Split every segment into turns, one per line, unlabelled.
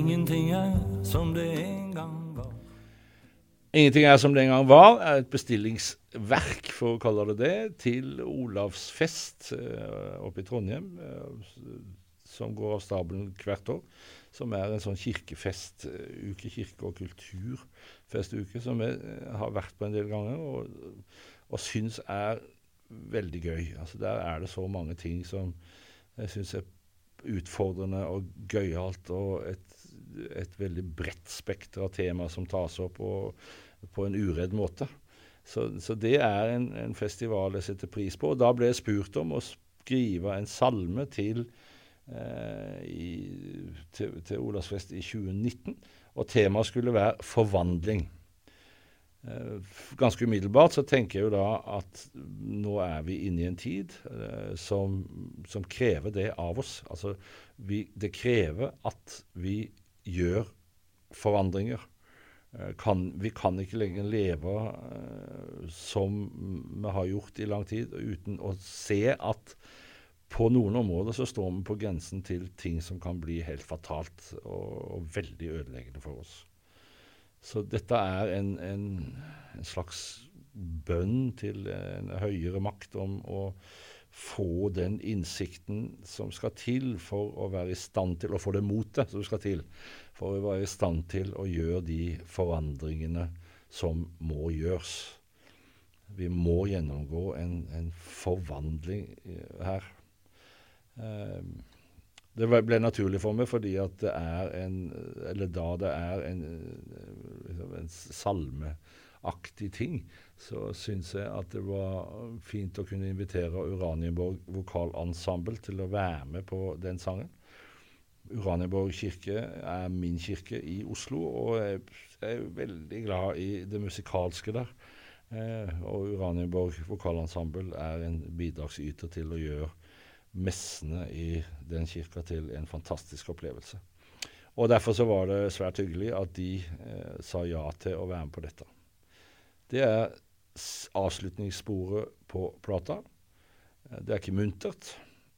Ingenting er som det en gang var.
Ingenting er som det en gang var, er et bestillingsverk, for å kalle det det, til Olavsfest eh, oppe i Trondheim, eh, som går av stabelen hvert år. Som er en sånn kirkefestuke, kirke- og kulturfestuke, som eh, har vært på en del ganger og, og syns er veldig gøy. Altså Der er det så mange ting som jeg syns er utfordrende og gøyalt, og et, et veldig bredt spekter av tema som tas opp og, på en uredd måte. Så, så det er en, en, festival jeg setter pris på. Og da ble jeg spurt om å skrive en salme til, eh, i, til, til Olavsfest i 2019. Og temaet skulle være forvandling. Eh, ganske umiddelbart så tenker jeg jo da at nå er vi inne i en tid eh, som, som, krever det av oss. Altså vi, det krever at vi gjør forandringer. Eh, kan, vi kan ikke lenger leve eh, som vi har gjort i lang tid, uten å se at på noen områder så står vi på grensen til ting som kan bli helt fatalt og, og veldig ødeleggende for oss. Så dette er en, en, en, slags bønn til en høyere makt om å få den innsikten som skal til for å være i stand til å få det motet som skal til for å være i stand til å gjøre de forandringene som må gjøres. Vi må gjennomgå en, en forvandling her. Um, det ble naturlig for meg fordi at det er en Eller da det er en, en en salmeaktig ting, så syns jeg at det var fint å kunne invitere Uranienborg vokalensemble til å være med på den sangen. Uranienborg kirke er min kirke i Oslo, og jeg er veldig glad i det musikalske der. Eh, og Uranienborg vokalensemble er en bidragsyter til å gjøre messene i den kirka til en fantastisk opplevelse. Og Derfor så var det svært hyggelig at de eh, sa ja til å være med på dette. Det er avslutningssporet på plata. Eh, det er ikke muntert,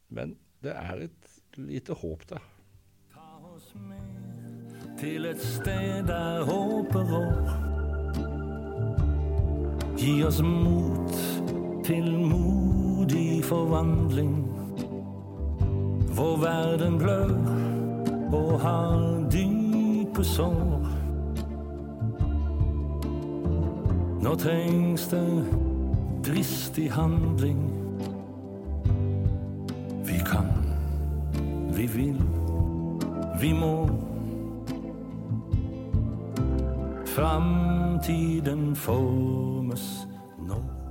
men det er et lite håp der. Ta oss med til et sted der håpet rår. Gi oss mot til modig forvandling hvor verden blør og har dype sår. Nå trengs det dristig handling. Vi kan, vi vil, vi må. Framtiden formes nå.